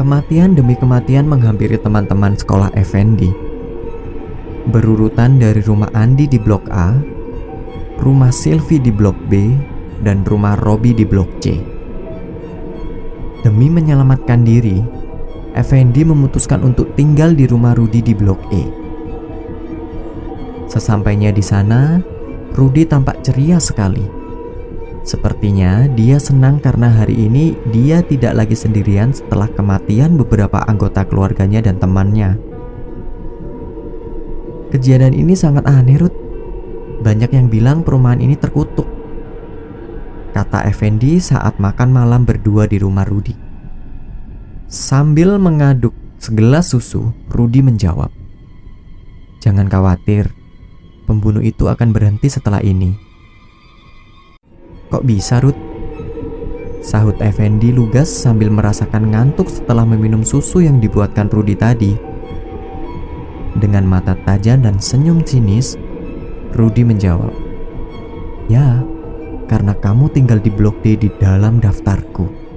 Kematian demi kematian menghampiri teman-teman sekolah Effendi. Berurutan dari rumah Andi di blok A, rumah Sylvie di blok B, dan rumah Robi di blok C. Demi menyelamatkan diri, Effendi memutuskan untuk tinggal di rumah Rudi di blok E. Sesampainya di sana, Rudi tampak ceria sekali Sepertinya dia senang karena hari ini dia tidak lagi sendirian setelah kematian beberapa anggota keluarganya dan temannya. Kejadian ini sangat aneh, Ruth. Banyak yang bilang perumahan ini terkutuk. Kata Effendi saat makan malam berdua di rumah Rudi. Sambil mengaduk segelas susu, Rudi menjawab, "Jangan khawatir, pembunuh itu akan berhenti setelah ini." Kok bisa, Ruth? Sahut Effendi lugas sambil merasakan ngantuk setelah meminum susu yang dibuatkan Rudi tadi. Dengan mata tajam dan senyum sinis, Rudi menjawab, "Ya, karena kamu tinggal di blok D di dalam daftarku."